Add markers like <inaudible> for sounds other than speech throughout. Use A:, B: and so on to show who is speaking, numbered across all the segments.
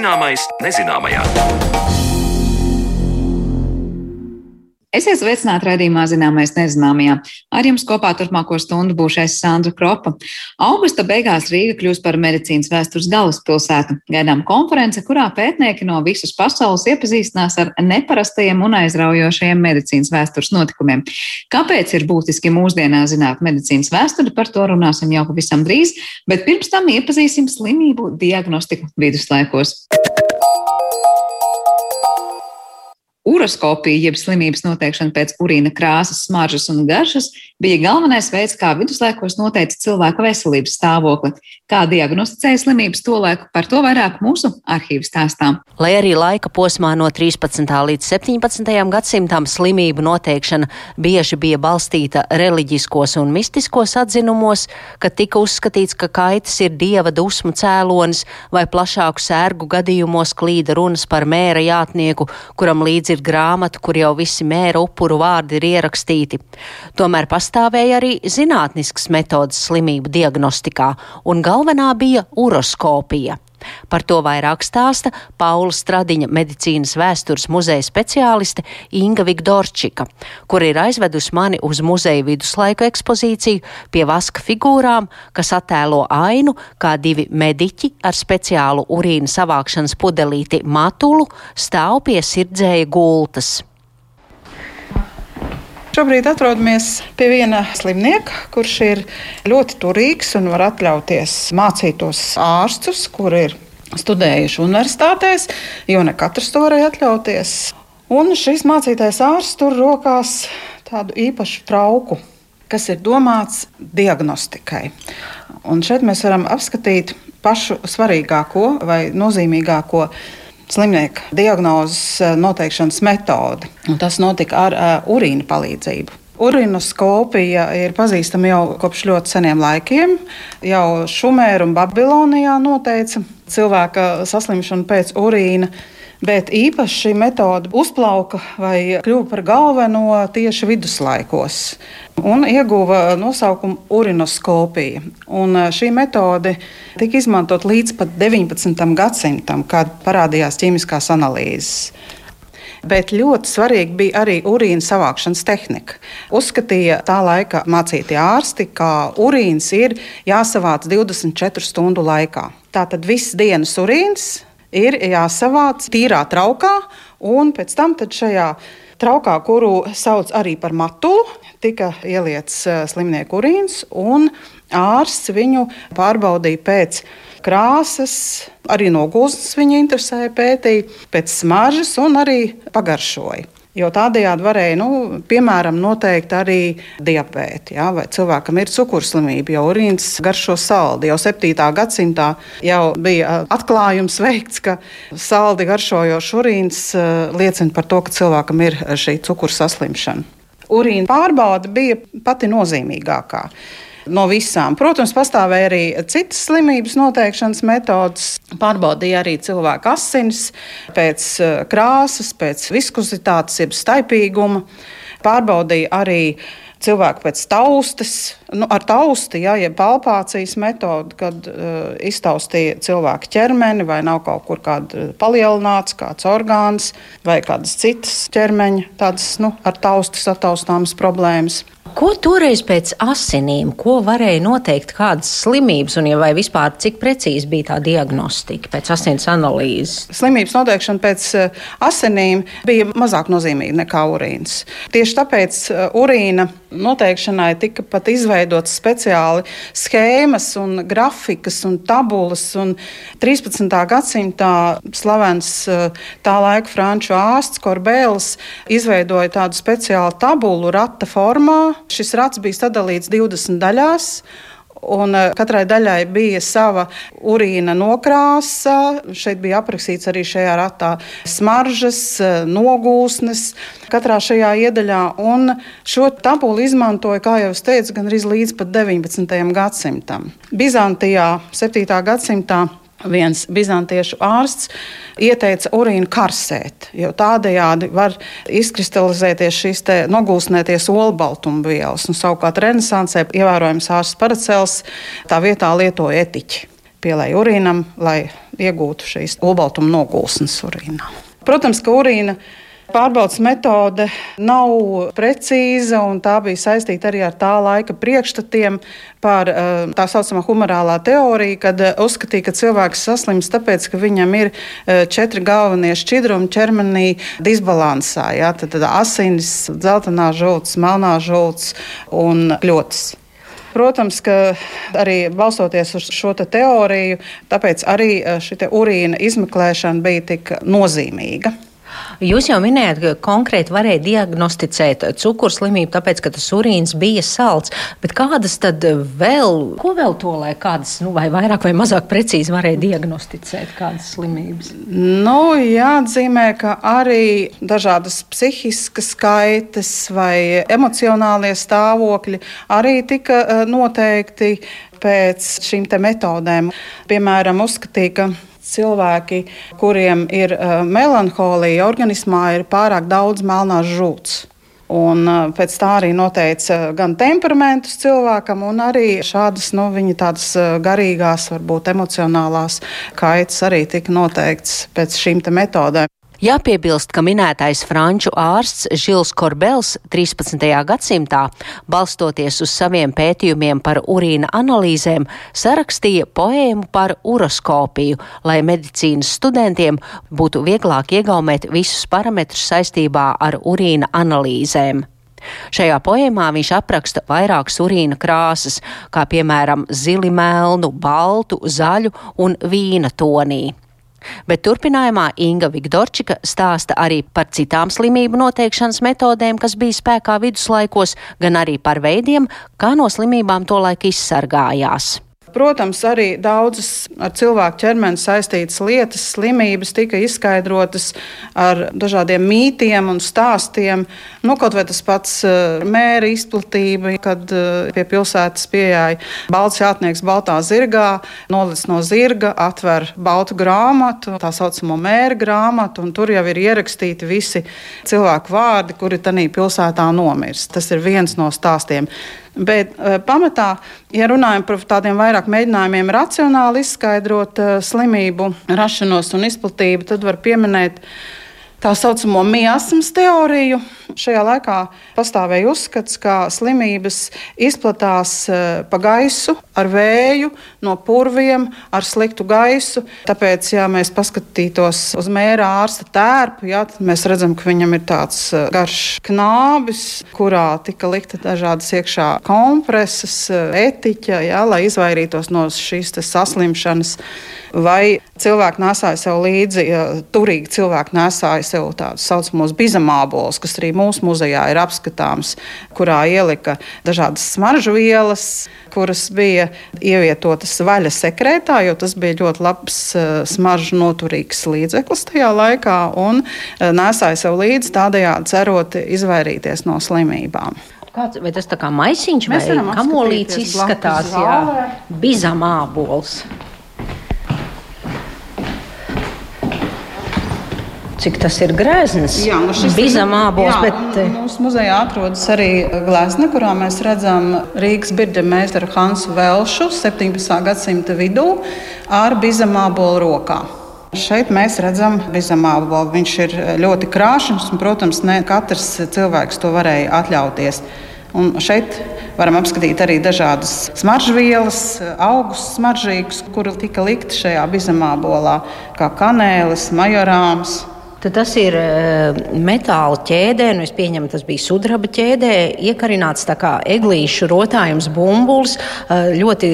A: Zināmais nezināmajā.
B: Esiet sveicināti raidījumā Zināmais nezināmajā. Ar jums kopā turpmāko stundu būšu es Sandra Kropa. Augusta beigās Rīga kļūs par medicīnas vēstures galvaspilsētu. Gaidām konference, kurā pētnieki no visas pasaules iepazīstinās ar neparastajiem un aizraujošajiem medicīnas vēstures notikumiem. Kāpēc ir būtiski mūsdienās zināt medicīnas vēsturi, par to runāsim jau pavisam drīz, bet pirms tam iepazīsim slimību diagnostiku viduslaikos. Uroskopija, jeb slimības noteikšana pēc urīna krāsas, smaržas un garšas, bija galvenais veids, kā viduslaikos noteica cilvēka veselības stāvokli. Kā diagnosticēja slimības tolēku, par to vairāk mūsu arhīvu stāstā.
C: Lai arī laika posmā no 13. līdz 17. gadsimtam slimību noteikšana bieži bija balstīta reliģiskos un mistiskos atzinumos, kad tika uzskatīts, ka kaitis ir dieva dusmu cēlonis, vai plašāku sērgu gadījumos klīda runas par mēra jātnieku, kuram līdzi ir ir grāmata, kur jau visi mēra upuru vārdi ir ierakstīti. Tomēr pastāvēja arī zinātnisks metodas slimību diagnostikā, un galvenā bija uroskopija. Par to vairāk stāsta Paula Stradiņa medicīnas vēstures muzeja speciāliste Inga Vigdorčika, kur ir aizvedusi mani uz muzeja viduslaiku ekspozīciju pie vaska figūrām, kas attēlo ainu, kā divi mediķi ar speciālu urīna savākšanas pudelīti matulu stāv pie sirdzēja gultas.
D: Šobrīd atrodamies pie viena slimnieka, kurš ir ļoti turīgs un var atļauties mācītos ārstus, kur ir studējuši universitātēs, jo ne katrs to varēja atļauties. Un šis mācītais ārsts tur rokās tādu īpašu trauku, kas ir domāts diagnostikai. Un šeit mēs varam apskatīt pašu svarīgāko vai nozīmīgāko slimnieka diagnozes eh, noteikšanas metodi. Un tas notika ar uh, urīna palīdzību. Urinoskopija ir pazīstama jau kopš ļoti seniem laikiem. Jau Šumēra un Babilonijā noteica cilvēka saslimšanu pēc urīna. Bet īpaši šī metode uzplauka vai kļuva par galveno tieši viduslaikos un ieguva nosaukumu urinoskopija. Un šī metode tika izmantot līdz pat 19. gadsimtam, kad parādījās ķīmiskās analīzes. Bet ļoti svarīga bija arī urīna savākšanas tehnika. Uzskatīja tā laika mācītie ārsti, ka urīns ir jāsavāc 24 stundu laikā. Tātad viss dienas urīns ir jāsavāc tīrā traukā, un pēc tam šajā traukā, kuru sauc arī par matulu, tika ieliets eh, slimnieku urīns, un ārsts viņu pārbaudīja pēc krāsas, arī no gūstas viņa interesēja pētīt, pēc smaržas un arī pagaršoja. Jo tādējādi varēja, nu, piemēram, noteikt arī diabēti, ja, vai cilvēkam ir cukurslimība, jo urīns garšo saldi. Jau 7. gadsimtā jau bija atklājums veikts, ka saldi garšojošs urīns liecina par to, ka cilvēkam ir šī cukursaslimšana. Urīna pārbaude bija pati nozīmīgākā no visām. Protams, pastāvēja arī citas slimības noteikšanas metodas. Pārbaudīja arī cilvēku asinis pēc eh, krāsas, pēc viskozitātes, jeb staipīguma. Pārbaudīja arī cilvēku pēc taustes, nu, ar tausti, ja, jeb palpācijas metodi, kad uh, iztaustīja cilvēku ķermeni, vai nav kaut kur kāda palielināts, kāds orgāns, vai kādas citas ķermeņa, tādas nu, ar tausti sataustāmas problēmas.
C: Ko toreiz pēc asinīm, ko varēja noteikt, kādas slimības, un ja vai vispār cik precīzi bija tā diagnostika pēc asins analīzes?
D: Slimības noteikšana pēc eh, asinīm bija mazāk nozīmīga nekā urīns. Tieši tāpēc eh, urīna noteikšanai tika pat izveidotas speciāli schēmas, un grafikas un tabulas. Un 13. gadsimtā slavens eh, tā laika franču ārsts Korbēls izveidoja tādu speciālu tabulu rata formā Šis rats bija sadalīts 20 daļās. Un eh, katrai daļai bija sava urīna nokrāsa. Šeit bija aprakstīts arī šajā ratā smaržas, eh, nogūsnes katrā šajā iedaļā. Un šo tabulu izmantoja, kā jau es teicu, gan arī līdz pat 19. gadsimtam. Bizantijā, 7. gadsimtā viens bizantiešu ārsts ieteica urīnu karsēt, jo tādējādi var izkristalizēties šīs nogulsnēties olbaltumvielas. Savukārt Renesansē ievērojams ārsts Paracels tā vietā lietoja etiķi. pielēja urīnam, lai iegūtu šīs olbaltuma nogulsnes urīnā. Protams, ka urīna Pārbaudas metode nav precīza, un tā bija saistīta arī ar tā laika priekšstatiem par eh, tā saucamā humorālā teorija, kad eh, uzskatīja, ka cilvēks saslims tāpēc, ka viņam ir eh, četri galvenie šķidrumi ķermenī disbalansā. Ja? Tad, tad asinis, dzeltenā žults, melnā žults un kļotis. Protams, ka arī balstoties uz šo te teoriju, tāpēc arī šī urīna izmeklēšana bija tik nozīmīga.
C: Jūs jau minējāt, ka konkrēti varēja diagnosticēt cukurslimību, tāpēc, ka tas urīns bija salds. Bet kādas tad vēl, ko vēl to, lai kādas, nu, vai vairāk vai mazāk precīzi varēja diagnosticēt kādas slimības?
D: Nu, jāatzīmē, ka arī dažādas psihiskas kaitas vai emocionālie stāvokļi arī tika eh, noteikti pēc šīm metodēm. Piemēram, uzskatīja, ka cilvēki, kuriem ir uh, melanholija, organismā ir pārāk daudz melnās žūts. Un uh, pēc tā arī noteica gan temperamentus cilvēkam, gan arī šādas nu, viņa tādas uh, garīgās, varbūt emocionālās kaitas arī tika noteikts pēc šīm metodēm.
C: Jāpiebilst, ka minētais franču ārsts Žils Korbels 13. gadsimtā, balstoties uz saviem pētījumiem par urīna analīzēm, sarakstīja poēmu par uroskopiju, lai medicīnas studentiem būtu vieglāk iegaumēt visus parametrus saistībā ar urīna analīzēm. Šajā poemā viņš apraksta vairākas urīna krāsas, kā piemēram zili melnu, baltu, zaļu un vīna tonī. Bet turpinājumā Inga Vigdorčika stāsta arī par citām slimību noteikšanas metodēm, kas bija spēkā viduslaikos, gan arī par veidiem, kā no slimībām tolaik izsargājās.
D: Protams, arī daudzas ar cilvēku ķermeni saistītas lietas, slimības tika izskaidrotas ar dažādiem mītiem un stāstiem. Nu, kaut vai tas pats eh, mēra izplatība, kad eh, pie pilsētas pieeja balts jātnieks baltā zirgā, nolic no zirga, atver baltu grāmatu, tā saucamo mēra grāmatu, un tur jau ir ierakstīti visi cilvēku vārdi, kuri tajā pilsētā nomirst. Tas ir viens no stāstiem. Bet uh, pamatā, ja runājam par tādiem vairāk mēģinājumiem racionāli izskaidrot uh, slimību rašanos un izplatību, tad var pieminēt tā saucamo miasmas teoriju, Šajā laikā pastāvēja uzskats, ka slimības izplatās eh, pa gaisu, ar vēju, no purviem, ar sliktu gaisu. Tāpēc, ja mēs paskatītos uz mēra ārsta tērpu, jā, tad mēs redzam, ka viņam ir tāds eh, garš knābis, kurā tika likta dažādas iekšā kompreses, eh, etiķa, jā, lai izvairītos no šīs saslimšanas. Vai cilvēki nesāja sev līdzi, ja turīgi cilvēki nesāja sev tādus saucamos bizamābolus, kas arī mūsu muzejā ir apskatāms, kurā ielika dažādas smaržu vielas, kuras bija ievietotas vaļa sekretā, jo tas bija ļoti labs eh, smaržu noturīgs līdzeklis tajā laikā, un eh, nesāja sev līdzi tādējādi cerot izvairīties no slimībām.
C: Kāds, vai tas tā kā maisiņš Mēs vai kamolīts izskatās? Jā, bizamābols. Cik tas ir grēznis. Jā, nu šis bija mākslinieks. Bet...
D: Eh, mūsu muzejā atrodas arī glezna, kurā mēs redzam Rīgas birģa meistaru Hansu Velšu 17. gadsimta vidū ar bizamābolu rokā. Šeit mēs redzam bizamābolu. Viņš ir ļoti krāšņs un, protams, ne katrs cilvēks to varēja atļauties. Un šeit varam apskatīt arī dažādas smaržvielas, augus smaržīgus, kuri tika likti šajā bizamābolā, kā kanēlis, majorāms.
C: Tad tas ir eh, metāla ķēdē, nu es pieņemu, tas bija sudraba ķēdē, iekarināts tā kā eglīšu rotājums bumbulis, eh, ļoti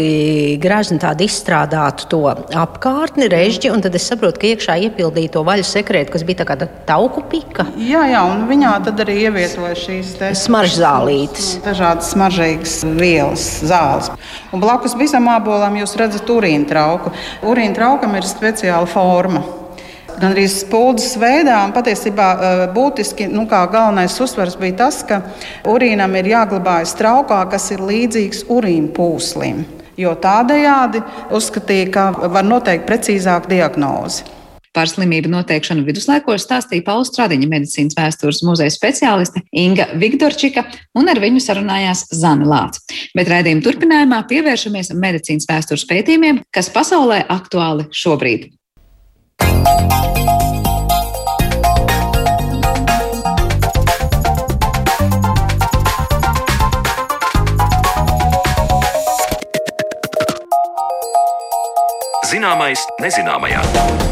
C: grazni tādu izstrādātu to apkārtni, režģi, un tad es saprotu, ka iekšā iepildīja to vaļu sekretu, kas bija tā kā tauku pika.
D: Jā, jā, un viņā tad arī ievietoja šīs
C: smaržzālītes.
D: Dažādas smaržīgas vielas, zāles. Un blakus bizamābolam jūs redzat urīna trauku. Urīna traukam ir speciāla forma gan arī spuldzes veidā. Patiesībā eh, būtiski nu, galvenais uzsvers bija tas, ka urīnam ir jāglabājas traukā, kas ir līdzīgs urīna pūslim. Jo tādējādi uzskatīja, ka var noteikt precīzāku diagnozi.
B: Par slimību noteikšanu viduslaikos stāstīja Paula Stradiņa medicīnas vēstures muzeja speciāliste Inga Vigdorčika, un ar viņu sarunājās Zana Lāca. Bet raidījuma turpinājumā pievēršamies medicīnas vēstures pētījumiem, kas pasaulē aktuāli šobrīd.
A: Zināmais nezināmajā.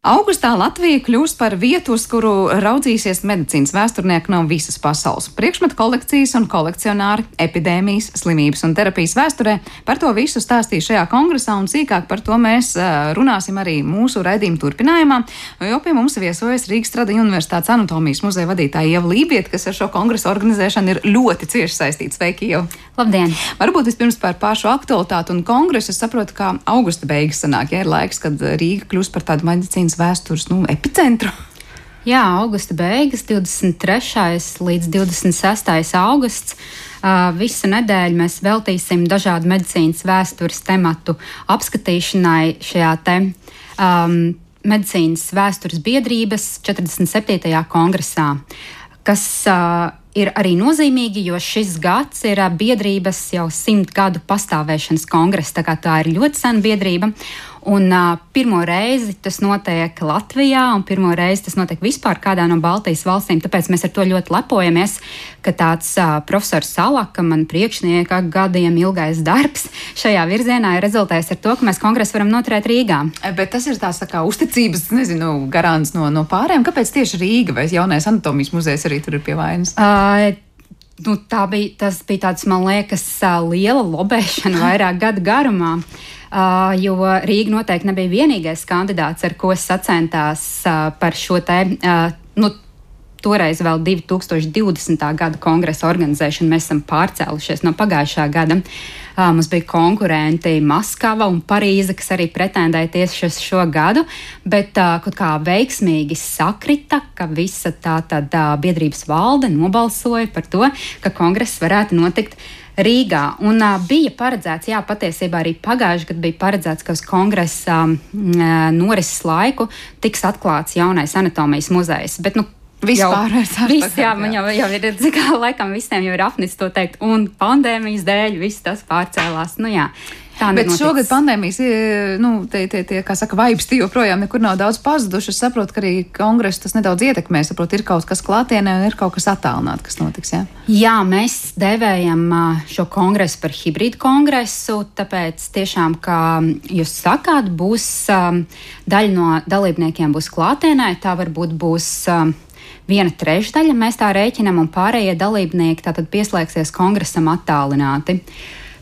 B: Augustā Latvija kļūs par vietu, uz kuru raudzīsies medicīnas vēsturnieki no visas pasaules. Priekšmetu kolekcijas un kolekcionāri, epidēmijas, slimības un terapijas vēsturē. Par to visu stāstīju šajā kongresā, un sīkāk par to mēs runāsim arī mūsu raidījuma turpinājumā. Jo pie mums viesojas Rīgas Stradiņa Universitātes anatomijas muzeja vadītāja Ieva Lībiet, kas ar šo kongresu organizēšanu ir ļoti cieši saistīts. Sveiki, Ieva!
E: Labdien!
B: Varbūt vispirms par pašu aktualitāti un kongresu. Es saprotu, ka augusta beigas sanāk, ja ir laiks, kad Rīga kļūst par tādu medicīnas medicīnas vēstures nu, epicentru.
E: Jā, augusta beigas, 23. līdz 26. augusts. Visu nedēļu mēs veltīsim dažādu medicīnas vēstures tematu apskatīšanai šajā te, um, medicīnas vēstures biedrības 47. kongresā, kas uh, ir arī nozīmīgi, jo šis gads ir biedrības jau simt gadu pastāvēšanas kongress. Tā, tā ir ļoti sena biedrība. Un uh, pirmo reizi tas notiek Latvijā, un pirmo reizi tas notiek vispār kādā no Baltijas valstīm. Tāpēc mēs ar to ļoti lepojamies, ka tāds uh, profesors Salaka, man priekšnieka gadiem ilgais darbs šajā virzienā ir rezultējis ar to, ka mēs kongresu varam noturēt Rīgā.
B: Bet tas ir tās tā kā uzticības, nezinu, garants no, no pārējiem. Kāpēc tieši Rīga vai jaunais anatomijas muzejs arī tur ir pie vainas?
E: Uh, Nu, tā bija, tas bija tāds, man liekas, liela lobēšana <laughs> vairāk gadu garumā. Uh, jo Rīga noteikti nebija vienīgais kandidāts, ar ko sacentās uh, par šo te. Uh, nu, toreiz vēl 2020. gada kongresa organizēšanu mēs esam pārcēlušies no pagājušā gada. Mums bija konkurenti Maskava un Parīze, kas arī pretendēja tieši uz šo gadu, bet kaut kā veiksmīgi sakrita, ka visa tā tad biedrības valde nobalsoja par to, ka kongress varētu notikt Rīgā. Un, uh, bija paredzēts, jā, patiesībā arī pagājušajā gadā bija paredzēts, ka uz kongresa uh, norises laiku tiks atklāts jaunais anatomijas muzejs. Bet, nu,
B: Vispār
E: tā līnija. Jā, man jau, jau ir, cik laikam visiem jau ir apnicis to teikt, un pandēmijas dēļ viss tas pārcēlās. Nu, jā.
B: Tā Bet nenoticis. šogad pandēmijas, nu, tie, tie, tie, kā saka, vibes tie joprojām nekur nav daudz pazuduši. Es saprotu, ka arī kongresu tas nedaudz ietekmē. Es saprotu, ir kaut kas klātienē un ir kaut kas attālināts, kas notiks. Jā,
E: jā mēs devējam šo kongresu par hibrīdu kongresu, tāpēc tiešām, kā jūs sakāt, būs daļa no dalībniekiem būs klātienē, tā varbūt būs viena trešdaļa, mēs tā rēķinam, un pārējie dalībnieki tātad pieslēgsies kongresam attālināti.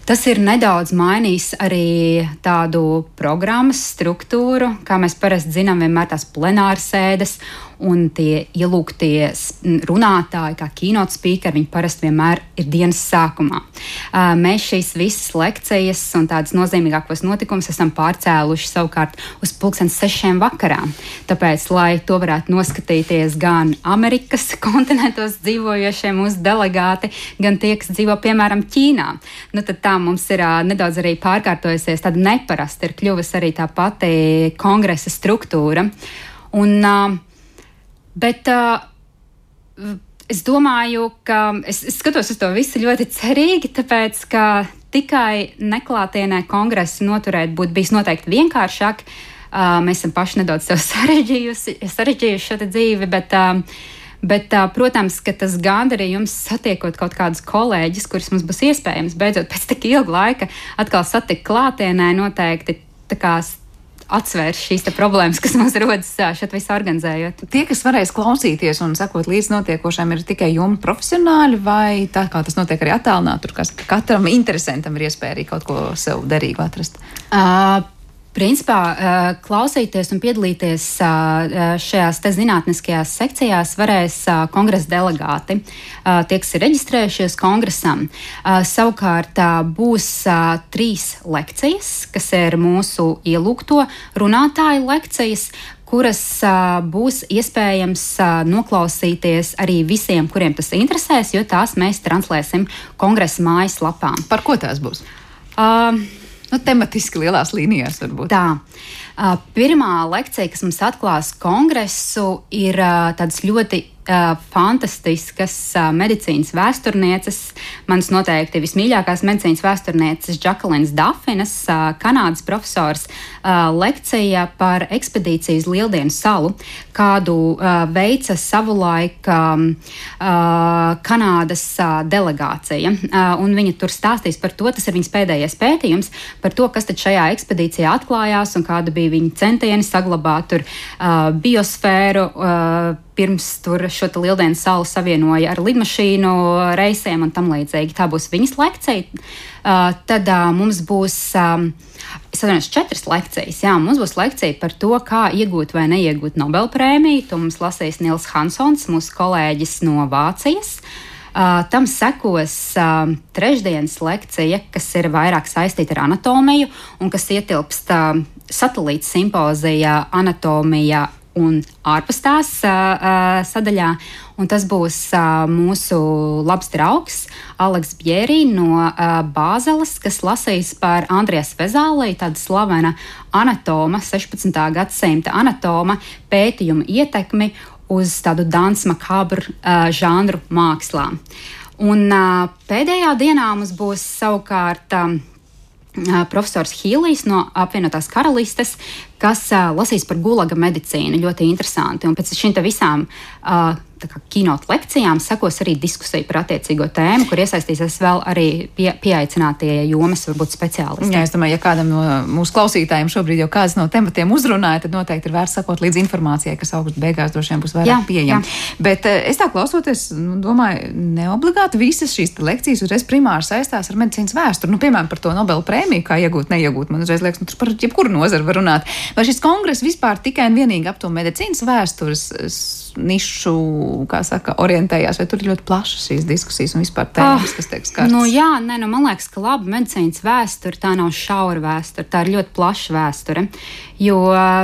E: Tas ir nedaudz mainījis arī tādu programmas struktūru, kā mēs parasti zinām, vienmēr tās plenāras sēdes un tie ielūgtie runātāji, kā keynote speakeri, viņi parasti vienmēr ir dienas sākumā. Mēs šīs visas lekcijas un tādas nozīmīgākos notikumus esam pārcēluši savukārt uz pulksten sešiem vakarā. Tāpēc, lai to varētu noskatīties gan Amerikas <laughs> kontinentos dzīvojošie mūsu delegāti, gan tie, kas dzīvo piemēram Ķīnā, nu, tad tā mums ir nedaudz arī pārkārtojusies, tāda neparasta ir kļuvusi arī tā pati kongresa struktūra. Un, uh, Bet uh, es domāju, ka es, es skatos uz to visu ļoti cerīgi, tāpēc ka tikai neklātienē kongresu noturēt būtu bijis noteikti vienkāršāk. Uh, mēs esam paši nedaudz <laughs> sarežģījuši šo dzīvi, bet, uh, bet, uh, protams, ka tas gandarījums satiekot kaut kādus kolēģus, kurus mums būs iespējams beidzot pēc tik ilga laika atkal satikt klātienē, noteikti atsvērs šīs problēmas, kas mums rodas šeit visā organizējot.
B: Tie, kas varēs klausīties un sekot līdz notiekošiem, ir tikai jums profesionāļi, vai tā kā tas notiek arī attālināti, tur kas katram interesantam ir iespēja arī kaut ko sev derīgu atrast?
E: Uh, Principā klausīties un piedalīties šajās zinātniskajās sekcijās varēs kongresa delegāti, tie, kas ir reģistrējušies kongresam. Savukārt būs trīs lekcijas, kas ir mūsu ielūgto runātāju lekcijas, kuras uh, būs iespējams uh, noklausīties arī visiem, kuriem tas interesēs, jo tās mēs translēsim kongresa mājaslapā.
B: Par ko tās būs?
E: Uh,
B: nu, tematiski lielās līnijās varbūt.
E: Tā. Pirmā lekcija, kas mums atklās kongresu, ir tādas ļoti fantastiskas medicīnas vēsturnieces. Manas noteikti vismīļākās medicīnas vēsturnieces, Jacqueline Dafinas, Kanādas profesors, lekcija par ekspedīciju uz Lieldienu salu, kādu veica savulaik Kanādas delegācija. Un viņa tur stāstīs par to, tas ir viņas pēdējais pētījums, par to, kas tad šajā ekspedīcijā atklājās un kāda bija viņa centieni saglabāt tur biosfēru pirms tur šo lieldienu salu savienoja ar lidmašīnu reisiem un tam līdzīgi. Tā būs viņas lekcija. Uh, tad uh, mums būs. Um, Es atvainojos, četras lekcijas. Jā, mums būs lekcija par to, kā iegūt vai neiegūt Nobelprēmiju. To mums lasīs Nils Hansons, mūsu kolēģis no Vācijas. Uh, tam sekos uh, trešdienas lekcija, kas ir vairāk saistīta ar anatomiju un kas ietilpst uh, satelīta simpozijā Anatomija un ārpus tās uh, sadaļā. Un tas būs uh, mūsu labs draugs Aleks Bjerī no uh, Bāzeles, kas lasīs par Andrijas Vezālī, tāda slavena anatoma, 16. gadsimta anatoma pētījuma ietekmi uz tādu dansu makabru uh, žanru mākslā. Un uh, pēdējā dienā mums būs savukārt. Um, profesors Hīlijs no apvienotās karalistes, kas uh, lasīs par gulaga medicīnu. Ļoti interesanti. Un pēc šīm visām uh, kinot lekcijām sekos arī diskusija par attiecīgo tēmu, kur iesaistīsies vēl arī pie, pieaicinātie jomas, varbūt speciālisti.
B: Jā, es domāju, ja kādam no mūsu klausītājiem šobrīd jau kāds no tematiem uzrunāja, tad noteikti ir vērts sakot līdz informācijai, kas augusta beigās droši vien būs vairāk pieejama. Bet es tā klausoties, nu, domāju, neobligāti visas šīs lekcijas uzreiz primāri saistās ar medicīnas vēsturi. Nu, piemēram, par to Nobel prēmiju, kā iegūt, neiegūt. Man uzreiz liekas, nu, tur par jebkuru nozaru var runāt. Vai šis kongress vispār tikai un vienīgi ap to medicīnas vēstures nišu, kā saka, orientējās, vai tur ir ļoti plašas šīs diskusijas un vispār tēmas, oh, kas tiek skartas?
E: Nu, jā, nē, nu, man liekas, ka laba medicīnas vēsture tā nav šaura vēsture, tā ir ļoti plaša vēsture. Jo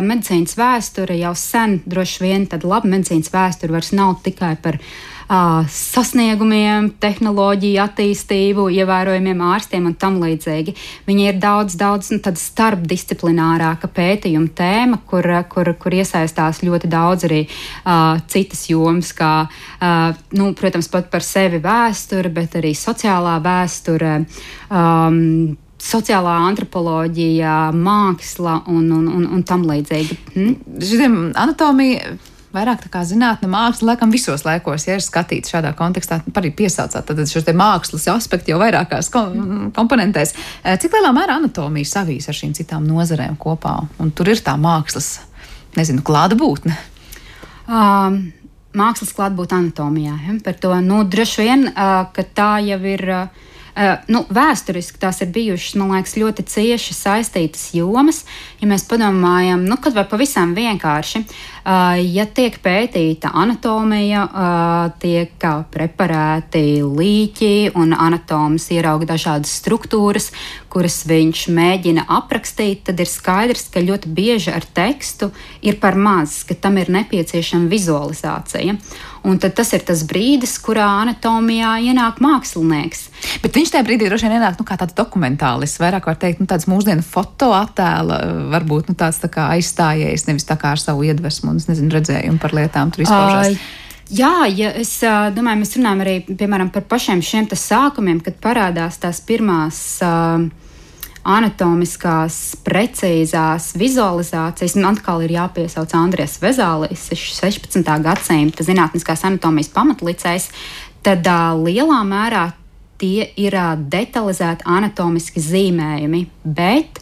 E: medicīnas vēsture jau sen, droši vien, tad laba medicīnas vēsture vairs nav tikai par sasniegumiem, tehnoloģiju attīstību, ievērojamiem ārstiem un tam līdzīgi. Viņa ir daudz, daudz nu, starpdisciplinārāka pētījuma tēma, kur, kur, kur iesaistās ļoti daudz arī uh, citas jomas, kā, uh, nu, protams, pat par sevi vēsture, bet arī sociālā vēsture. Um, sociālā antropoloģija, māksla un, un, un, un tam līdzīgi.
B: Hm? Šitiem anatomija vairāk tā kā zinātne, māksla, laikam visos laikos, ja ir skatīts šādā kontekstā, arī piesaucāt tad šos te mākslas aspektu jau vairākās kom komponentēs. Eh, cik lielā mērā anatomija savīs ar šīm citām nozarēm kopā? Un tur ir tā mākslas, nezinu, klātbūtne.
E: Um. Mākslas klātbūtne anatomijā. Ja? Par to nu, droši vien, uh, ka tā jau ir uh, Uh, nu, vēsturiski tās ir bijušas, man liekas, ļoti cieši saistītas jomas. Ja mēs padomājam, nu, kad vai pavisam vienkārši, ja tiek pētīta anatomija, tiek preparēti līķi un anatoms ierauga dažādas struktūras, kuras viņš mēģina aprakstīt, tad ir skaidrs, ka ļoti bieži ar tekstu ir par maz, ka tam ir nepieciešama vizualizācija. Un tad tas ir tas brīdis, kurā anatomijā ienāk mākslinieks.
B: Bet viņš tajā brīdī droši vien ienāk nu, kā tāds dokumentālists, vairāk var teikt, nu, tāds mūsdienu fotoattēla, varbūt nu, tāds tā kā aizstājies, nevis tā kā ar savu iedvesmu un, nezinu, redzējumu par lietām tur izpaužās. Uh,
E: Jā, ja es uh, domāju, mēs runājam arī piemēram, par pašiem šiem sākumiem, kad parādās tās pirmās uh, anatomiskās, precīzās vizualizācijas. Un atkal ir jāpiesauc Andrijas Vezālis, 16. gadsimta zinātniskās anatomijas pamatlicējs. Tad uh, lielā mērā tie ir uh, detalizēti anatomiski zīmējumi, bet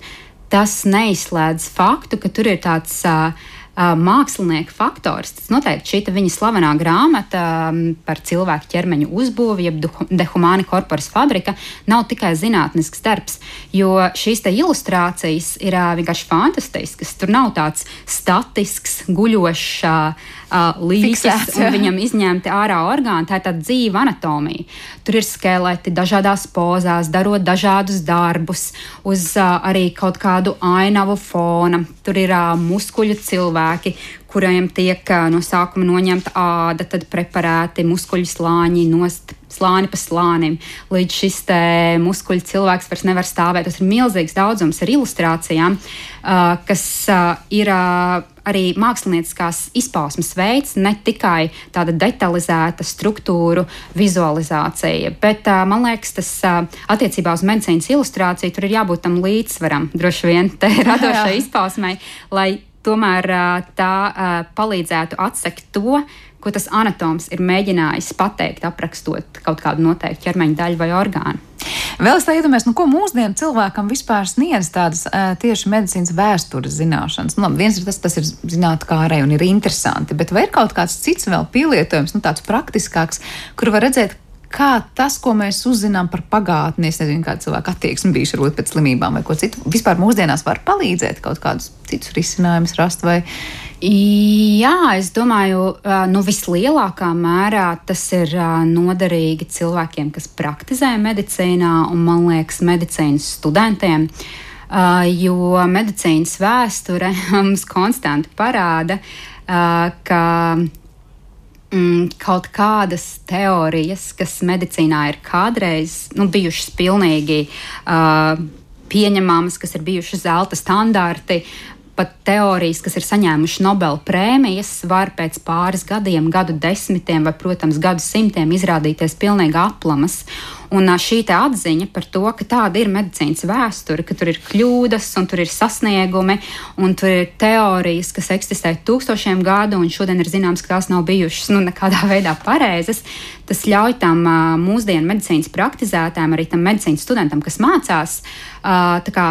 E: tas neizslēdz faktu, ka tur ir tāds uh, mākslinieka faktors. Tas noteikti šī viņa slavenā grāmata par cilvēku ķermeņa uzbūvi, jeb dehumāni korporas fabrika, nav tikai zinātnisks darbs, jo šīs ilustrācijas ir vienkārši fantastiskas. Tur nav tāds statisks, guļošs uh, līķis un viņam izņemti ārā orgāni. Tā ir tāda dzīva anatomija. Tur ir skeleti dažādās pozās, darot dažādus darbus, uz uh, arī kaut kādu ainavu fona. Tur ir uh, muskuļu cilvēki, kuriem tiek no sākuma noņemta āda, tad preparēti muskuļu slāņi, nost slāni pa slānim, līdz šis muskuļu cilvēks vairs nevar stāvēt. Tas ir milzīgs daudzums ar ilustrācijām, kas ir arī mākslinieckās izpausmes veids, ne tikai tāda detalizēta struktūru vizualizācija. Bet man liekas, tas attiecībā uz medicīnas ilustrāciju tur ir jābūt tam līdzsvaram, droši vien te <laughs> radošai izpausmei, lai tomēr tā palīdzētu atsekt to, ko tas anatoms ir mēģinājis pateikt, aprakstot kaut kādu noteiktu ķermeņa daļu vai orgānu.
B: Vēl es iedomājos, nu, ko mūsdienu cilvēkam vispār sniedz tādas uh, tieši medicīnas vēstures zināšanas. Nu, viens ir tas, tas ir zinātnē, kā arī un ir interesanti, bet vai ir kaut kāds cits vēl pielietojums, nu, tāds praktiskāks, kur var redzēt, kā tas, ko mēs uzzinām par pagātni, es nezinu, kāda cilvēka attieksme bijuši varbūt pēc slimībām vai ko citu, vispār mūsdienās var palīdzēt kaut kādus citus risinājumus rast vai
E: Jā, es domāju, nu, vislielākā mērā tas ir noderīgi cilvēkiem, kas praktizē medicīnā, un man liekas, medicīnas studentiem. Jo medicīnas vēsture <laughs> mums konstanti parāda, ka mm, kaut kādas teorijas, kas medicīnā ir kādreiz nu, bijušas pilnīgi uh, pieņemamas, kas ir bijušas zelta standarti, pat teorijas, kas ir saņēmušas Nobela prēmijas, var pēc pāris gadiem, gadu desmitiem vai, protams, gadu simtiem izrādīties pilnīgi aplamas. Un šī atziņa par to, ka tāda ir medicīnas vēsture, ka tur ir kļūdas, un tur ir sasniegumi, un tur ir teorijas, kas eksistē tūkstošiem gadu, un šodien ir zināms, ka tās nav bijušas nu, nekādā <laughs> veidā pareizas, tas ļauj tam mūsdienu medicīnas praktizētājiem, arī tam medicīnas studentam, kas mācās, kā,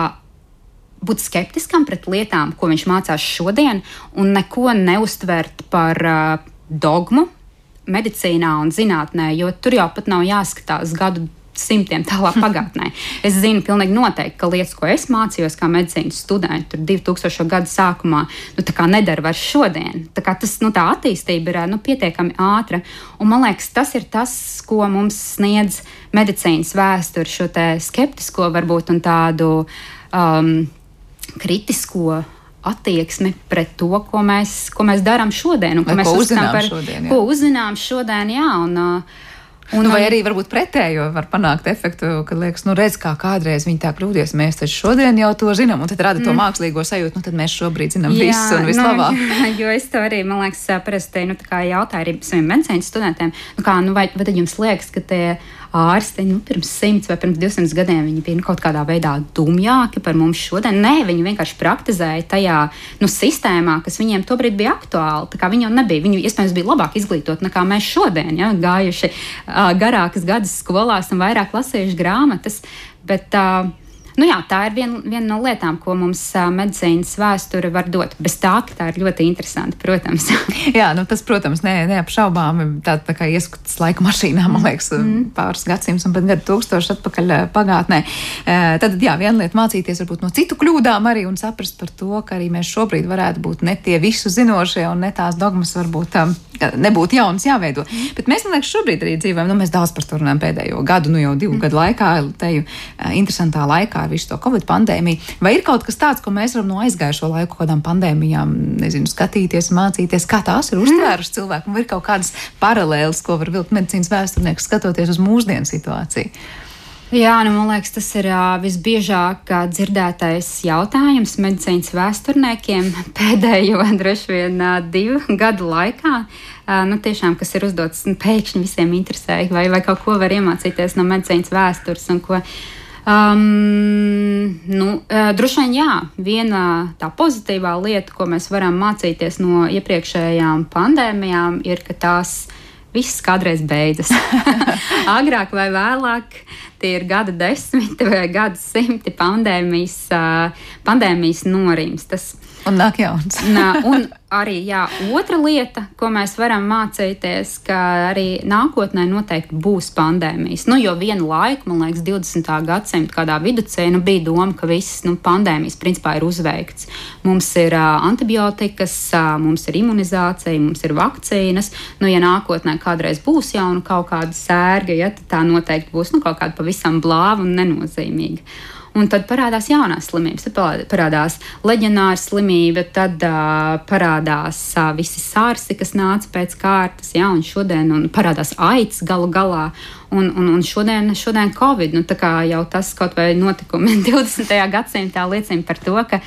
E: būt skeptiskam pret lietām, ko viņš mācās šodien, un neko neustvert par uh, dogmu medicīnā un zinātnē, jo tur jau pat nav jāskatās gadu simtiem tālāk <laughs> pagātnē. Es zinu pilnīgi noteikti, ka lietas, ko es mācījos kā medicīnas students, tur 2000. gada sākumā, nu, nedara vairs šodien. Tā, tas, nu, tā attīstība ir nu, pietiekami ātra. Un, man liekas, tas ir tas, ko mums sniedz medicīnas vēsture, šo skeptisko varbūt un tādu. Um, kritisko attieksmi pret to, ko mēs, ko mēs darām šodien. Un,
B: ko mēs ko uzzinām par, šodien. Jā.
E: Ko uzzinām šodien, jā. Un, uh,
B: Un, nu, vai arī varbūt pretējo var panākt efektu, kad liekas, nu redz, kā kādreiz viņi tā kļūdījās. Mēs taču šodien jau to zinām, un tad rada to mm. mākslīgo sajūtu, nu tad mēs šobrīd zinām jā, visu un vislabāk.
E: Nu, <laughs> jā, jo es to arī, man liekas, parasti nu, jautāju arī saviem medicīnas studentiem, nu, kā, nu, vai, vai tad jums liekas, ka tie ārsti nu, pirms simts vai pirms 200 gadiem viņi bija nu, kaut kādā veidā dumjāki par mums šodien. Nē, viņi vienkārši praktizēja tajā nu, sistēmā, kas viņiem tobrīd bija aktuāli. Viņi jau nebija, viņi iespējams bija labāk izglītoti nekā mēs šodien, ja, gājuši uh, garākas gadus skolās un vairāk lasījuši grāmatas. Bet, uh, Nu jā, tā ir viena vien no lietām, ko mums medicīnas vēsture var dot. Bez tā, ka tā ir ļoti interesanti, protams. <laughs>
B: jā, nu tas, protams, ne, neapšaubāmi tā, tā kā ieskats laika mašīnā, man liekas, mm. pāris gadsimts un pat gadu tūkstoši atpakaļ pagātnē. Tad, jā, viena lieta mācīties varbūt no citu kļūdām arī un saprast par to, ka arī mēs šobrīd varētu būt ne tie visu zinošie un ne tās dogmas varbūt um, nebūtu jaunas jāveido. Mm. Bet mēs, man liekas, šobrīd arī dzīvojam, nu mēs daudz par to runājam pēdējo gadu, nu jau divu mm. gadu laikā, teju uh, interesantā laikā ar visu to Covid pandēmiju. Vai ir kaut kas tāds, ko mēs varam no aizgājušo laiku, kādām pandēmijām, nezinu, skatīties, mācīties, kā tās ir uztvērušas cilvēku, vai ir kaut kādas paralēlas, ko var vilkt medicīnas vēsturnieks skatoties uz mūsdienu situāciju?
E: Jā, nu, man liekas, tas ir uh, visbiežāk dzirdētais jautājums medicīnas vēsturniekiem <laughs> pēdējo droši vien uh, divu gadu laikā. Uh, nu, tiešām, kas ir uzdots, nu, pēkšņi visiem interesē, vai, vai kaut ko var iemācīties no medicīnas vēstures un ko Um, nu, uh, droši vien jā, viena tā pozitīvā lieta, ko mēs varam mācīties no iepriekšējām pandēmijām, ir, ka tās viss kādreiz beidzas. <laughs> Agrāk vai vēlāk tie ir gada desmiti vai gada simti pandēmijas, pandēmijas norims. Tas,
B: un nāk jauns. <laughs>
E: nā, un arī jā, otra lieta, ko mēs varam mācīties, ka arī nākotnē noteikti būs pandēmijas. Nu, jo vienu laiku, man liekas, 20. gadsimta kādā vidusceļā nu, bija doma, ka visas nu, pandēmijas principā ir uzveikts. Mums ir uh, antibiotikas, uh, mums ir imunizācija, mums ir vakcīnas. Nu, ja nākotnē kādreiz būs jauna kaut kāda sērga, ja, tad tā noteikti būs nu, kaut kāda pavisam blāva un nenozīmīga. Un tad parādās jaunās slimības, tad parādās leģionāra slimība, tad uh, parādās uh, visi sārsi, kas nāca pēc kārtas, ja, un šodien un parādās aids galu galā. Un, un, un šodien, šodien Covid, nu, jau tas kaut vai notikumi <laughs> 20. gadsimtā liecina par to, ka,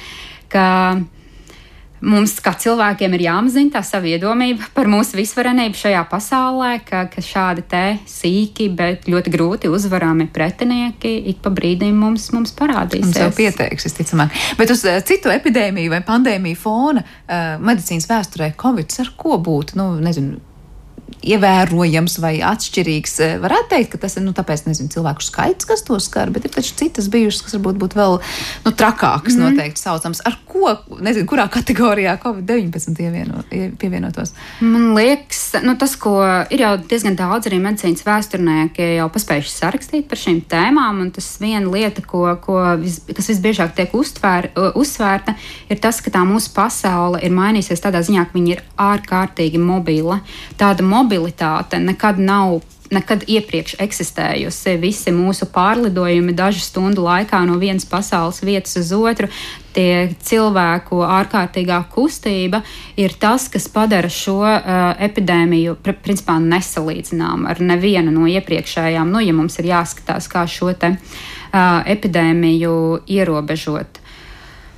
E: ka mums, kā cilvēkiem, ir jāmazina tā savienojamība par mūsu visvarenību šajā pasaulē, ka, ka šādi te sīki, bet ļoti grūti uzvarami pretinieki ik pa brīdim mums, mums parādīsies.
B: Mums jau pieteiks, visticamāk. Bet uz uh, citu epidēmiju vai pandēmiju fona uh, medicīnas vēsturē Covid ar ko būtu? Nu, nezinu, ievērojams vai atšķirīgs. Eh, varētu teikt, ka tas ir nu, tāpēc, nezinu, cilvēku skaits, kas to skar, bet ir taču citas bijušas, kas varbūt būtu vēl nu, trakākas, mm. noteikti saucams. Ar ko, nezinu, kurā kategorijā Covid-19 ievieno, pievienotos?
E: Man liekas, nu, tas, ko ir jau diezgan daudz arī medicīnas vēsturnieki jau paspējuši sarakstīt par šīm tēmām, un tas viena lieta, ko, ko vis, kas visbiežāk tiek uztvēr, uzsvērta, ir tas, ka tā mūsu pasaule ir mainījusies tādā ziņā, ka viņa ir ārkārtīgi mobila. Tāda mobilitāte nekad nav nekad iepriekš eksistējusi. Visi mūsu pārlidojumi dažu stundu laikā no vienas pasaules vietas uz otru, tie cilvēku ārkārtīgā kustība ir tas, kas padara šo uh, epidēmiju principā nesalīdzināmu ar nevienu no iepriekšējām. Nu, ja mums ir jāskatās, kā šo te, uh, epidēmiju ierobežot.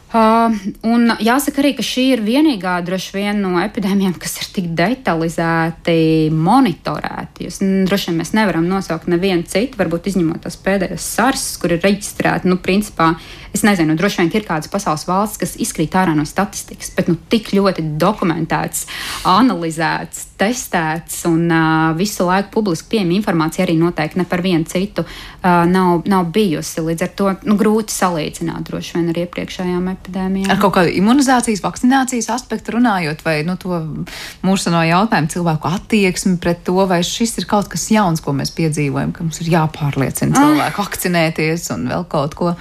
E: Uh, un jāsaka arī, ka šī ir vienīgā droši vien no epidēmijām, kas ir tik detalizēti monitorēti. Jūs, droši vien mēs nevaram nosaukt nevienu citu, varbūt izņemot tās pēdējās sars, kur ir reģistrēti, nu, principā, es nezinu, droši vien ir kādas pasaules valsts, kas izkrīt ārā no statistikas, bet nu, tik ļoti dokumentēts, analizēts, testēts un uh, visu laiku publiski pieejama informācija arī noteikti ne par vienu citu uh, nav, nav bijusi. Līdz ar to nu, grūti salīdzināt droši vien ar iepriekšējām epidēmijām epidēmijām.
B: Ar kaut kādu imunizācijas, vakcinācijas aspektu runājot, vai nu, to mūsu no jautājumu cilvēku attieksmi pret to, vai šis ir kaut kas jauns, ko mēs piedzīvojam, ka mums ir jāpārliecina ah. cilvēku vakcinēties un vēl kaut ko.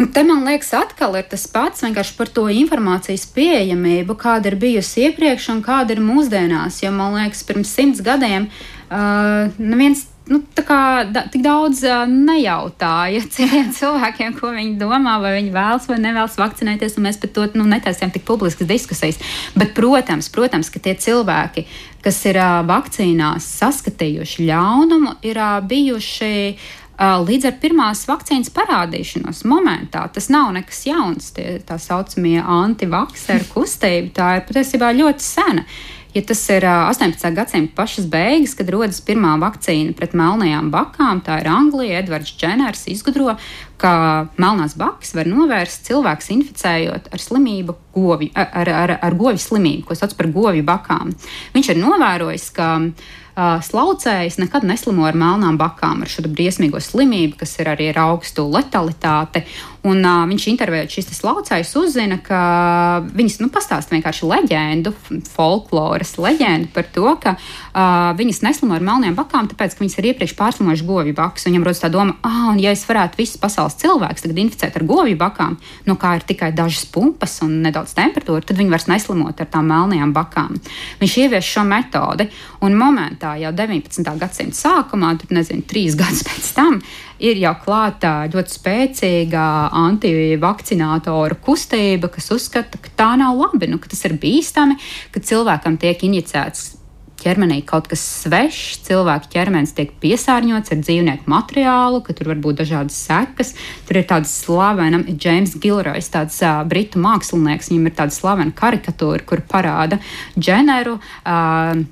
E: Un te man liekas, atkal ir tas pats vienkārši par to informācijas pieejamību, kāda ir bijusi iepriekš un kāda ir mūsdienās. Jo man liekas, pirms simts gadiem uh, neviens nu, kā, da, tik daudz uh, nejautāja <laughs> cilvēkiem, ko viņi domā, vai viņi vēlas vai nevēlas vakcinēties. Mēs par to nu, netaisījām tik publiskas diskusijas. Bet, protams, protams ka tie cilvēki, kas ir uh, vakcīnās saskatījuši ļaunumu, ir uh, bijuši. Uh, līdz ar pirmās vakcīnas parādīšanos momentā tas nav nekas jauns. Tie tā saucamie antivakcēru kustība, tā ir patiesībā ļoti sena. Ja tas ir 18. gadsimta pašas beigas, kad rodas pirmā vakcīna pret melnajām bakām, tā ir Anglija, Edvards Dženers izgudro, ka melnās bakas var novērst cilvēks inficējot ar slimību govi, ar, ar, ar govju slimību, ko sauc par govju bakām. Viņš ir novērojis, ka uh, slaucējs nekad neslimo ar melnām bakām, ar šo briesmīgo slimību, kas ir arī ar augstu letalitāti. Un, uh, viņš intervējot šīs slaucējas, uzzina, ka viņas nu, pastāsta vienkārši leģendu, folkloras leģendu par to, ka uh, viņas neslimo ar melniem bakām, tāpēc, ka viņas ir iepriekš pārslimojuši govju bakas. Viņam rodas tā doma, ah, un ja es varētu visus pasaules cilvēkus tagad inficēt ar govju bakām, no kā ir tikai dažas pumpas un nedaudz temperatūra, tad viņi vairs neslimot ar tām melnajām bakām. Viņš ievies šo metodi, un momentā jau 19. gadsimta sākumā, tur nezinu, trīs gadus pēc tam, ir jau klāta ļoti spēcīga antivakcinātoru kustība, kas uzskata, ka tā nav labi, nu, ka tas ir bīstami, ka cilvēkam tiek injicēts ķermenī kaut kas svešs, cilvēka ķermenis tiek piesārņots ar dzīvnieku materiālu, ka tur var būt dažādas sekas. Tur ir tāds slavena James Gilroys, tāds uh, britu mākslinieks, viņam ir tāda slavena karikatūra, kur parāda ģeneru. Uh,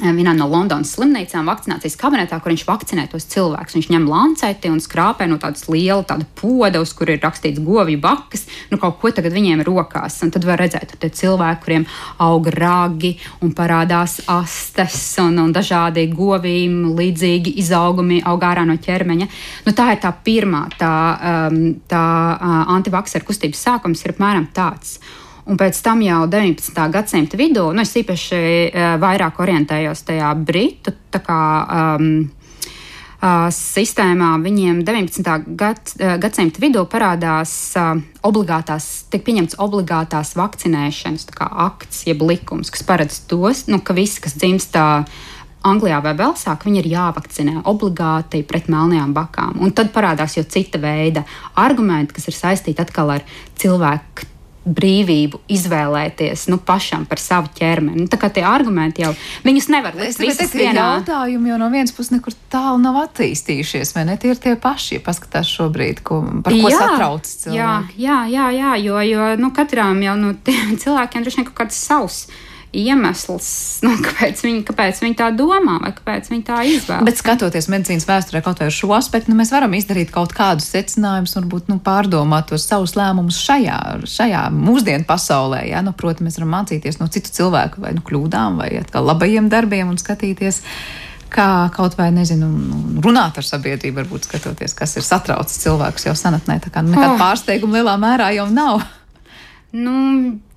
E: vienā no Londonas slimnīcām, vakcinācijas kabinetā, kur viņš vakcinē tos cilvēkus. Viņš ņem lanceti un skrāpē no tādas lielas tāda poda, uz kur ir rakstīts govju bakas, nu kaut ko tagad viņiem rokās. Un tad var redzēt, tur tie cilvēki, kuriem aug ragi un parādās astes un, un dažādi govīm līdzīgi izaugumi aug ārā no ķermeņa. Nu, tā ir tā pirmā, tā, um, tā uh, antivakcēra kustības sākums ir apmēram tāds. Un pēc tam jau 19. gadsimta vidū, nu, es īpaši uh, vairāk orientējos tajā britu kā, um, uh, sistēmā. Viņiem 19. Gad, uh, gadsimta vidū parādās uh, obligātās, tiek pieņemts obligātās vakcinēšanas akts, jeb likums, kas paredz tos, nu, ka visi, kas dzimst Anglijā vai Velsā, viņi ir jāvakcinē obligāti pret melnajām bakām. Un tad parādās jau cita veida argumenti, kas ir saistīti atkal ar cilvēku brīvību izvēlēties nu, pašam par savu ķermeni. Nu, tā kā tie argumenti jau viņus nevar.
B: Es domāju, ka jautājumi jau no vienas puses nekur tālu nav attīstījušies, vai ne? Tie ir tie paši, ja paskatās šobrīd, ko, par ko jā, satrauc cilvēki.
E: Jā, jā, jā, jā jo, jo nu, katram jau no nu, <laughs> cilvēkiem droši vien kaut kāds savs iemesls, nu, kāpēc, viņi, kāpēc viņi tā domā vai kāpēc viņi tā izvēlas.
B: Bet skatoties medicīnas vēsturē kaut vai uz šo aspektu, nu, mēs varam izdarīt kaut kādus secinājumus, varbūt nu, pārdomāt tos savus lēmumus šajā, šajā mūsdienu pasaulē. Ja? Nu, protams, mēs varam mācīties no citu cilvēku vai nu, kļūdām vai atkal labajiem darbiem un skatīties. Kā kaut vai, nezinu, nu, runāt ar sabiedrību, varbūt skatoties, kas ir satraucis cilvēkus jau senatnē. Tā kā nekāda oh. pārsteiguma lielā mērā jau nav.
E: Nu,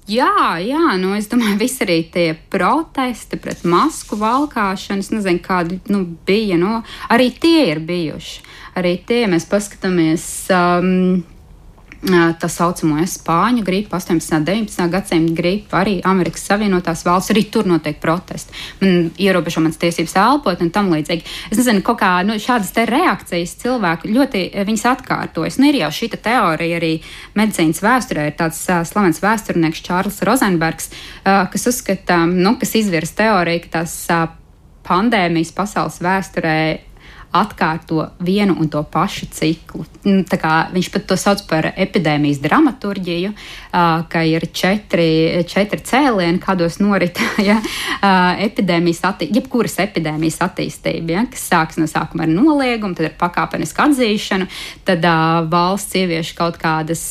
E: Jā, jā, nu es domāju, visi arī tie protesti pret masku valkāšanu, nezinu, kādi nu, bija. Nu, arī tie ir bijuši. Arī tie mēs paskatāmies. Um, tā saucamo spāņu gripu, 18. un 19. gadsimta gripu, arī Amerikas Savienotās valsts, arī tur notiek protesti. Man ierobežo manas tiesības elpot un tam līdzīgi. Es nezinu, kā kā, nu, šādas reakcijas cilvēku ļoti viņas atkārtojas. Nu, ir jau šī teorija arī medicīnas vēsturē. Ir tāds uh, slavens vēsturnieks Čārlis Rozenbergs, uh, kas uzskata, nu, kas izvirs teoriju, ka tās uh, pandēmijas pasaules vēsturē atkārto vienu un to pašu ciklu. Nu, viņš pat to sauc par epidēmijas dramaturgiju, ka ir četri, četri cēlieni, kādos norit <laughs> ja, epidēmijas, atti jebkuras epidēmijas attīstība, ja, kas sākas no sākuma ar noliegumu, tad ar pakāpenisku atzīšanu, tad valsts ievieš kaut kādas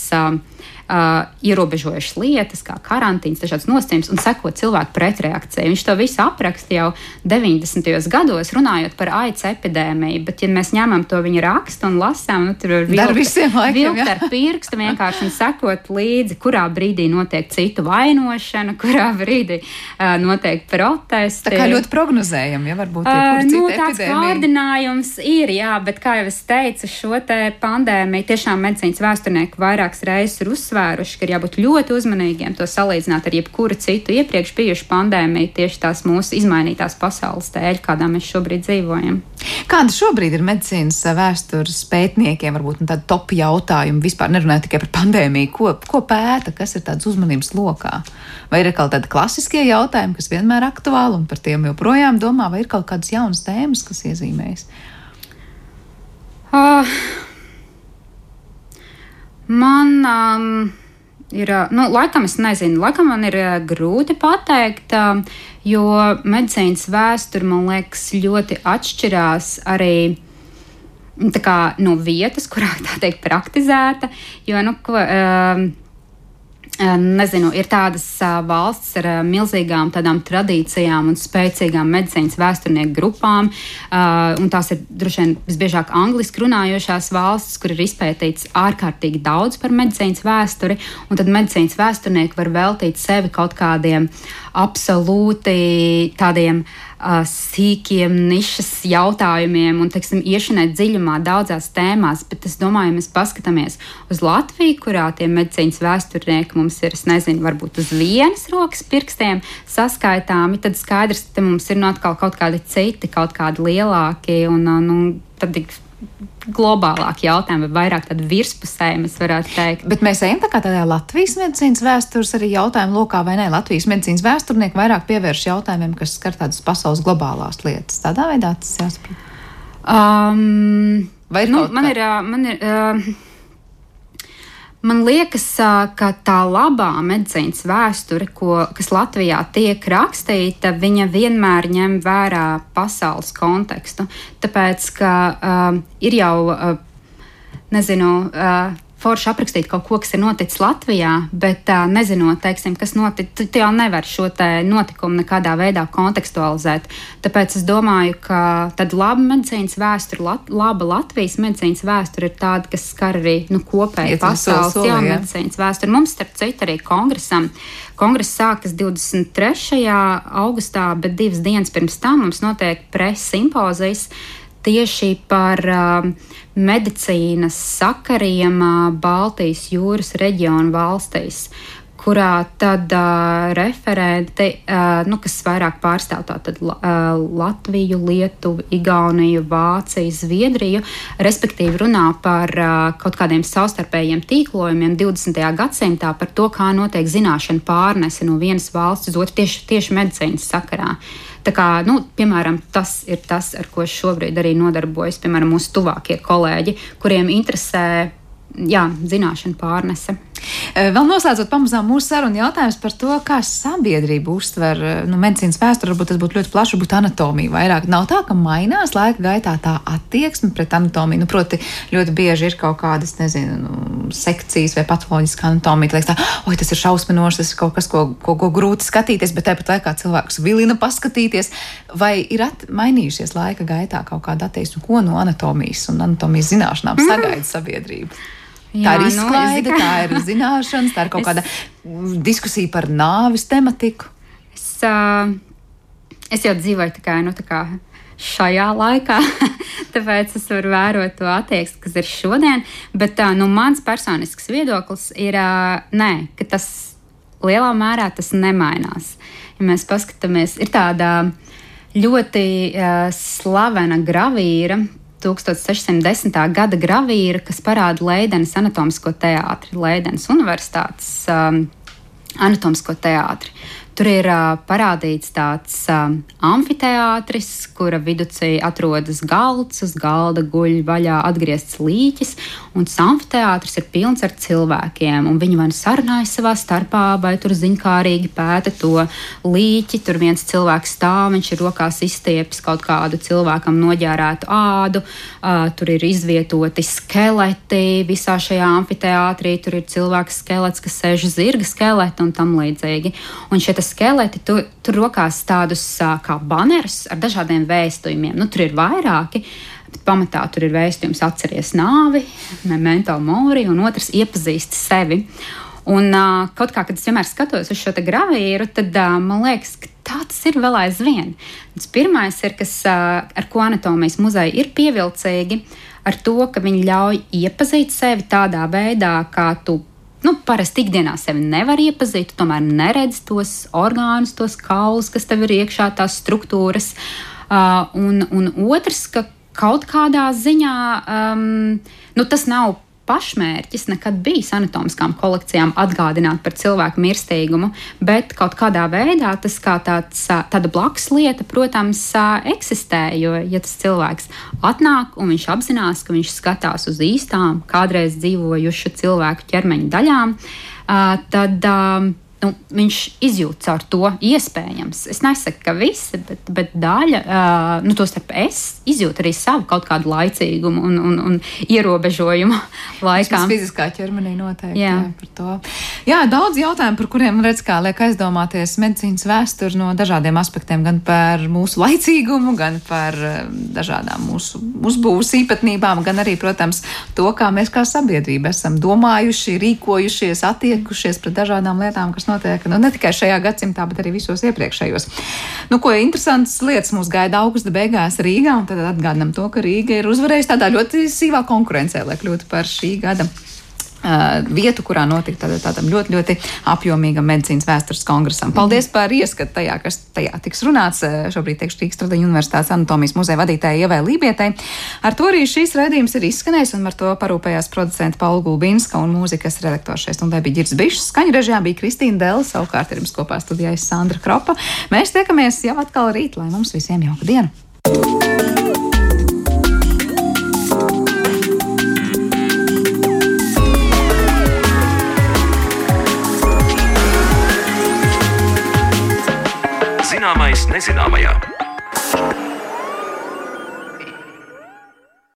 E: uh, ierobežojušas lietas, kā karantīnas, dažādas nosacījumus, un seko cilvēku pretreakcijai. Viņš to visu apraksta jau 90. gados, runājot par AIDS epidēmiju. Bet, ja mēs ņemam to viņa rakstu un lasām, nu, tur ir vilkt ar pirkstu vienkārši un sekot līdzi, kurā brīdī notiek citu vainošana, kurā brīdī uh, notiek protesti.
B: Tā kā ļoti prognozējam, ja varbūt uh,
E: nu, tāds kārdinājums ir, jā, bet kā jau es teicu, šo te pandēmiju tiešām medicīnas vēsturnieki vairākas reizes ir uzsvēruši uzsvēruši, ka ir jābūt ļoti uzmanīgiem to salīdzināt ar jebkuru citu iepriekš bijušu pandēmiju, tieši tās mūsu izmainītās pasaules dēļ, kādā mēs šobrīd dzīvojam.
B: Kāda šobrīd ir medicīnas vēstures pētniekiem, varbūt nu, tāda top jautājuma, vispār nerunājot tikai par pandēmiju, ko, ko pēta, kas ir tāds uzmanības lokā? Vai ir kaut tādi klasiskie jautājumi, kas vienmēr ir aktuāli un par tiem joprojām domā, vai ir kaut kādas jaunas tēmas, kas iezīmējas?
E: Uh, Man um, ir, uh, nu, laikam es nezinu, laikam man ir uh, grūti pateikt, uh, jo medicīnas vēsture man liekas ļoti atšķirās arī. Kā, no vietas, <laughs> kurā tā teikt, praktizēta. Jo, nu, ko, uh, Nezinu, ir tādas valstis ar milzīgām tradīcijām un spēcīgām medicīnas vēsturnieku grupām, un tās ir droši vien visbiežāk angliski runājošās valstis, kur ir izpētīts ārkārtīgi daudz par medicīnas vēsturi, un tad medicīnas vēsturnieki var veltīt sevi kaut kādiem absolūti tādiem sīkiem nišas jautājumiem un, teiksim, iešanai dziļumā daudzās tēmās, bet es domāju, ja mēs paskatāmies uz Latviju, kurā tie medicīnas vēsturnieki mums ir, es nezinu, varbūt uz vienas rokas pirkstiem saskaitāmi, tad skaidrs, ka mums ir no nu atkal kaut kādi citi, kaut kādi lielāki un, un, un tad ir globālāki jautājumi, vai vairāk tādi virspusēji, mēs varētu teikt.
B: Bet mēs ejam tā kā tādā Latvijas medicīnas vēstures arī jautājumu lokā, vai ne? Latvijas medicīnas vēsturnieki vairāk pievērš jautājumiem, kas skar tādas pasaules globālās lietas. Tādā veidā tas jāsaprot.
E: Um, vai ir nu, man ir, man ir uh, Man liekas, ka tā labā medicīnas vēsture, ko, kas Latvijā tiek rakstīta, viņa vienmēr ņem vērā pasaules kontekstu. Tāpēc, ka uh, ir jau, uh, nezinu, uh, forši aprakstīt kaut ko, kas ir noticis Latvijā, bet uh, nezinot, teiksim, kas notic, tu jau nevar šo notikumu nekādā veidā kontekstualizēt. Tāpēc es domāju, ka tāda laba medicīnas vēsture, lat, laba Latvijas medicīnas vēsture ir tāda, kas skar arī nu, kopēju pasaules jau medicīnas vēsturi. Mums, starp citu, arī kongresam. Kongress sākas 23. augustā, bet divas dienas pirms tam mums notiek preses simpozijas tieši par uh, medicīnas sakariem uh, Baltijas jūras reģionu valstīs kurā tad uh, referenti, uh, nu, kas vairāk pārstāv tātad, uh, Latviju, Lietuvu, Igauniju, Vāciju, Zviedriju, respektīvi runā par uh, kaut kādiem savstarpējiem tīklojumiem 20. gadsimtā, par to, kā notiek zināšanu pārnese no vienas valsts uz otru tieši, tieši medicīnas sakarā. Tā kā, nu, piemēram, tas ir tas, ar ko šobrīd arī nodarbojas piemēram, mūsu tuvākie kolēģi, kuriem interesē jā, zināšanu pārnese.
B: Vēl noslēdzot pamazām mūsu sarunu jautājums par to, kā sabiedrība uztver nu, medicīnas vēsturi, varbūt tas būtu ļoti plaši, varbūt anatomija vairāk. Nav tā, ka mainās laika gaitā tā attieksme pret anatomiju. Nu, proti, ļoti bieži ir kaut kādas, nezinu, nu, sekcijas vai patoloģiska anatomija. Liekas, tā, oi, tas ir šausminoši, tas ir kaut kas, ko, ko, ko grūti skatīties, bet tāpat laikā cilvēks vilina paskatīties. Vai ir at, mainījušies laika gaitā kaut kāda attieksme, ko no anatomijas un anatomijas zināšanām mm. sagaida sabiedrība? Jā, tā ir nu, izklaide, nu, tā ir zināšanas, tā ir kaut es, kāda diskusija par nāvis tematiku.
E: Es, uh, es jau dzīvoju tā kā, nu, tā kā šajā laikā, <laughs> tāpēc es varu vērot to attieksmi, kas ir šodien. Bet uh, nu, mans personisks viedoklis ir, uh, nē, ka tas lielā mērā tas nemainās. Ja mēs paskatāmies, ir tāda ļoti uh, slavena gravīra 1610. gada gravīra, kas parāda Leidenes anatomisko teātri, Leidenes universitātes um, anatomisko teātri. Tur ir uh, parādīts tāds uh, amfiteātris, kura vidū atrodas galds, uz galda guļ vaļā atgriezts līķis, un tas amfiteātris ir pilns ar cilvēkiem. Viņi vai nu sarunājas savā starpā, vai tur ziņkārīgi pēta to līķi. Tur viens cilvēks stāv, viņš ir rokās izstiepis kaut kādu cilvēkam noģērētu ādu, uh, tur ir izvietoti skeleti visā šajā amfiteātrī, tur ir cilvēks skelets, kas sēž zirga skeleti un tam līdzīgi. Un šie skeleti, tu, tur rokās tādus kā banerus ar dažādiem vēstījumiem. Nu, tur ir vairāki. Pamatā tur ir vēstījums atceries nāvi, memento mori, un otrs iepazīsti sevi. Un uh, kaut kā, kad es vienmēr skatos uz šo gravīru, tad uh, man liekas, ka tāds ir vēl aizvien. Tas pirmais ir, kas, uh, ar ko anatomijas muzeja ir pievilcīgi, ar to, ka viņi ļauj iepazīt sevi tādā veidā, kā tu nu, parasti ikdienā sevi nevar iepazīt, tomēr neredz tos orgānus, tos kaulus, kas tev ir iekšā, tās struktūras. Uh, un, un otrs, ka kaut kādā ziņā um, nu, tas nav pašmērķis nekad bijis anatomiskām kolekcijām atgādināt par cilvēku mirstīgumu, bet kaut kādā veidā tas kā tāds, tāda blakus lieta, protams, eksistē. Jo, ja tas cilvēks atnāk un viņš apzinās, ka viņš skatās uz īstām, kādreiz dzīvojušu cilvēku ķermeņa daļām, tad nu, viņš izjūt caur to iespējams. Es nesaku, ka visi, bet, bet daļa, uh, nu, to starp es izjūtu arī savu kaut kādu laicīgumu un, un, un ierobežojumu <laughs> laikā.
B: Tas fiziskā ķermenī noteikti. Jā. Jā, par to. Jā, daudz jautājumu, par kuriem redz, kā liek aizdomāties medicīnas vēsturi no dažādiem aspektiem, gan par mūsu laicīgumu, gan par dažādām mūsu uzbūves īpatnībām, gan arī, protams, to, kā mēs kā sabiedrība esam domājuši, rīkojušies, attiekušies pret dažādām lietām, kas notiek nu, ne tikai šajā gadsimtā, bet arī visos iepriekšējos. Nu, ko interesantas lietas mūs gaida augusta beigās Rīgā, un tad atgādinām to, ka Rīga ir uzvarējusi tādā ļoti sīvā konkurencē, lai kļūtu par šī gada vietu, kurā notika tāda, tādam ļoti, ļoti apjomīgam medicīnas vēstures kongresam. Paldies par ieskatu tajā, kas tajā tiks runāts. Šobrīd teikšu Rīgas Tradiņu Universitātes anatomijas muzeja vadītājai Ievai Lībietai. Ar to arī šīs raidījums ir izskanējis, un ar to parūpējās producenta Paula Gulbinska un mūzikas redaktors šeit stundē bija Girs Bišs. Skaņu režijā bija Kristīna Dēls, savukārt ir mums kopā studijā Sandra Kropa. Mēs tiekamies jau atkal rīt, lai mums visiem jauka diena!
A: Zināmais nezināmajā.